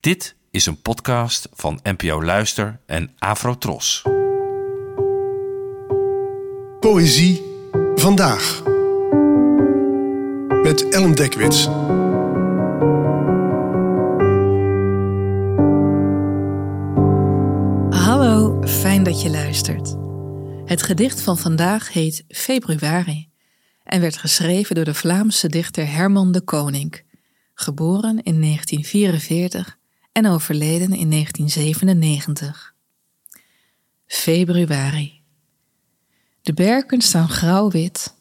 Dit is een podcast van NPO Luister en Afrotros. Poëzie vandaag. Met Ellen Dekwits. Hallo, fijn dat je luistert. Het gedicht van vandaag heet Februari en werd geschreven door de Vlaamse dichter Herman de Koning, geboren in 1944 en overleden in 1997. Februari. De berken staan grauw-wit,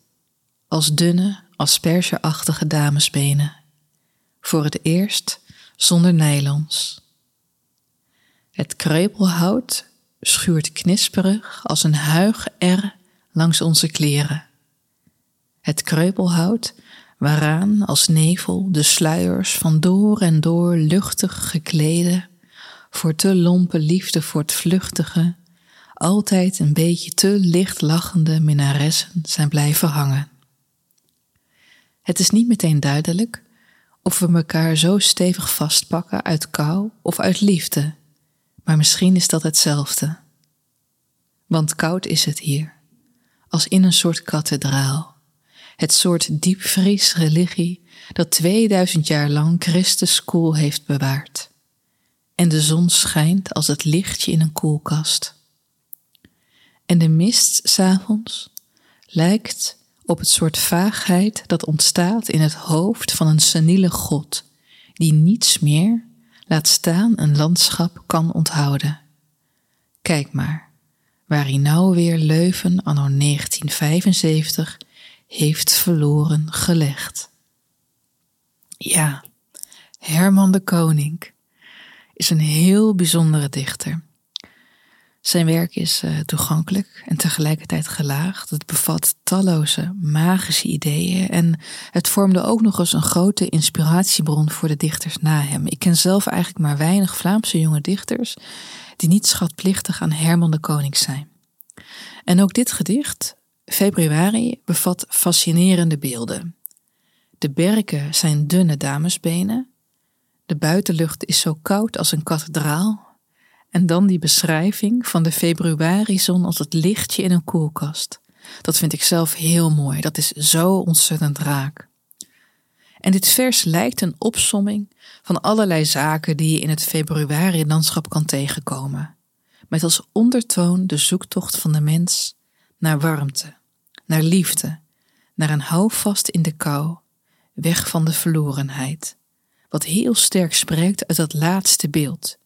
als dunne, aspergeachtige damesbenen. Voor het eerst zonder nylons. Het kreupelhout schuurt knisperig als een huig er langs onze kleren. Het kreupelhout waaraan als nevel de sluiers van door en door luchtig geklede, voor te lompe liefde voor het vluchtige, altijd een beetje te licht lachende minnaressen zijn blijven hangen. Het is niet meteen duidelijk of we elkaar zo stevig vastpakken uit kou of uit liefde, maar misschien is dat hetzelfde. Want koud is het hier, als in een soort kathedraal het soort diepvries religie dat 2000 jaar lang Christus koel heeft bewaard. En de zon schijnt als het lichtje in een koelkast. En de mist s'avonds lijkt op het soort vaagheid dat ontstaat in het hoofd van een seniele god, die niets meer, laat staan een landschap, kan onthouden. Kijk maar, waar hij nou weer Leuven anno 1975 heeft verloren gelegd. Ja, Herman de Koning is een heel bijzondere dichter. Zijn werk is uh, toegankelijk en tegelijkertijd gelaagd. Het bevat talloze magische ideeën en het vormde ook nog eens een grote inspiratiebron voor de dichters na hem. Ik ken zelf eigenlijk maar weinig Vlaamse jonge dichters die niet schatplichtig aan Herman de Koning zijn. En ook dit gedicht Februari bevat fascinerende beelden. De berken zijn dunne damesbenen. De buitenlucht is zo koud als een kathedraal. En dan die beschrijving van de februarizon als het lichtje in een koelkast. Dat vind ik zelf heel mooi. Dat is zo ontzettend raak. En dit vers lijkt een opsomming van allerlei zaken die je in het februari-landschap kan tegenkomen. Met als ondertoon de zoektocht van de mens naar warmte, naar liefde, naar een houvast in de kou, weg van de verlorenheid, wat heel sterk spreekt uit dat laatste beeld,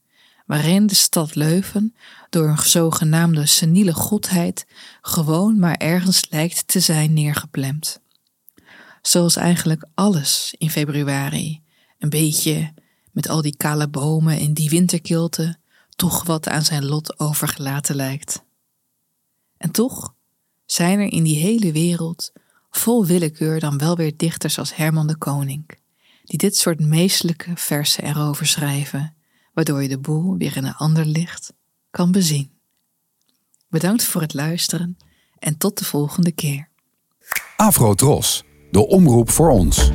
waarin de stad Leuven door een zogenaamde seniele godheid gewoon maar ergens lijkt te zijn neergeplemd. Zoals eigenlijk alles in februari, een beetje met al die kale bomen en die winterkilte, toch wat aan zijn lot overgelaten lijkt. En toch zijn er in die hele wereld vol willekeur dan wel weer dichters als Herman de Koning, die dit soort meestelijke versen erover schrijven, waardoor je de boel weer in een ander licht kan bezien. Bedankt voor het luisteren en tot de volgende keer. Afro Tros, de omroep voor ons.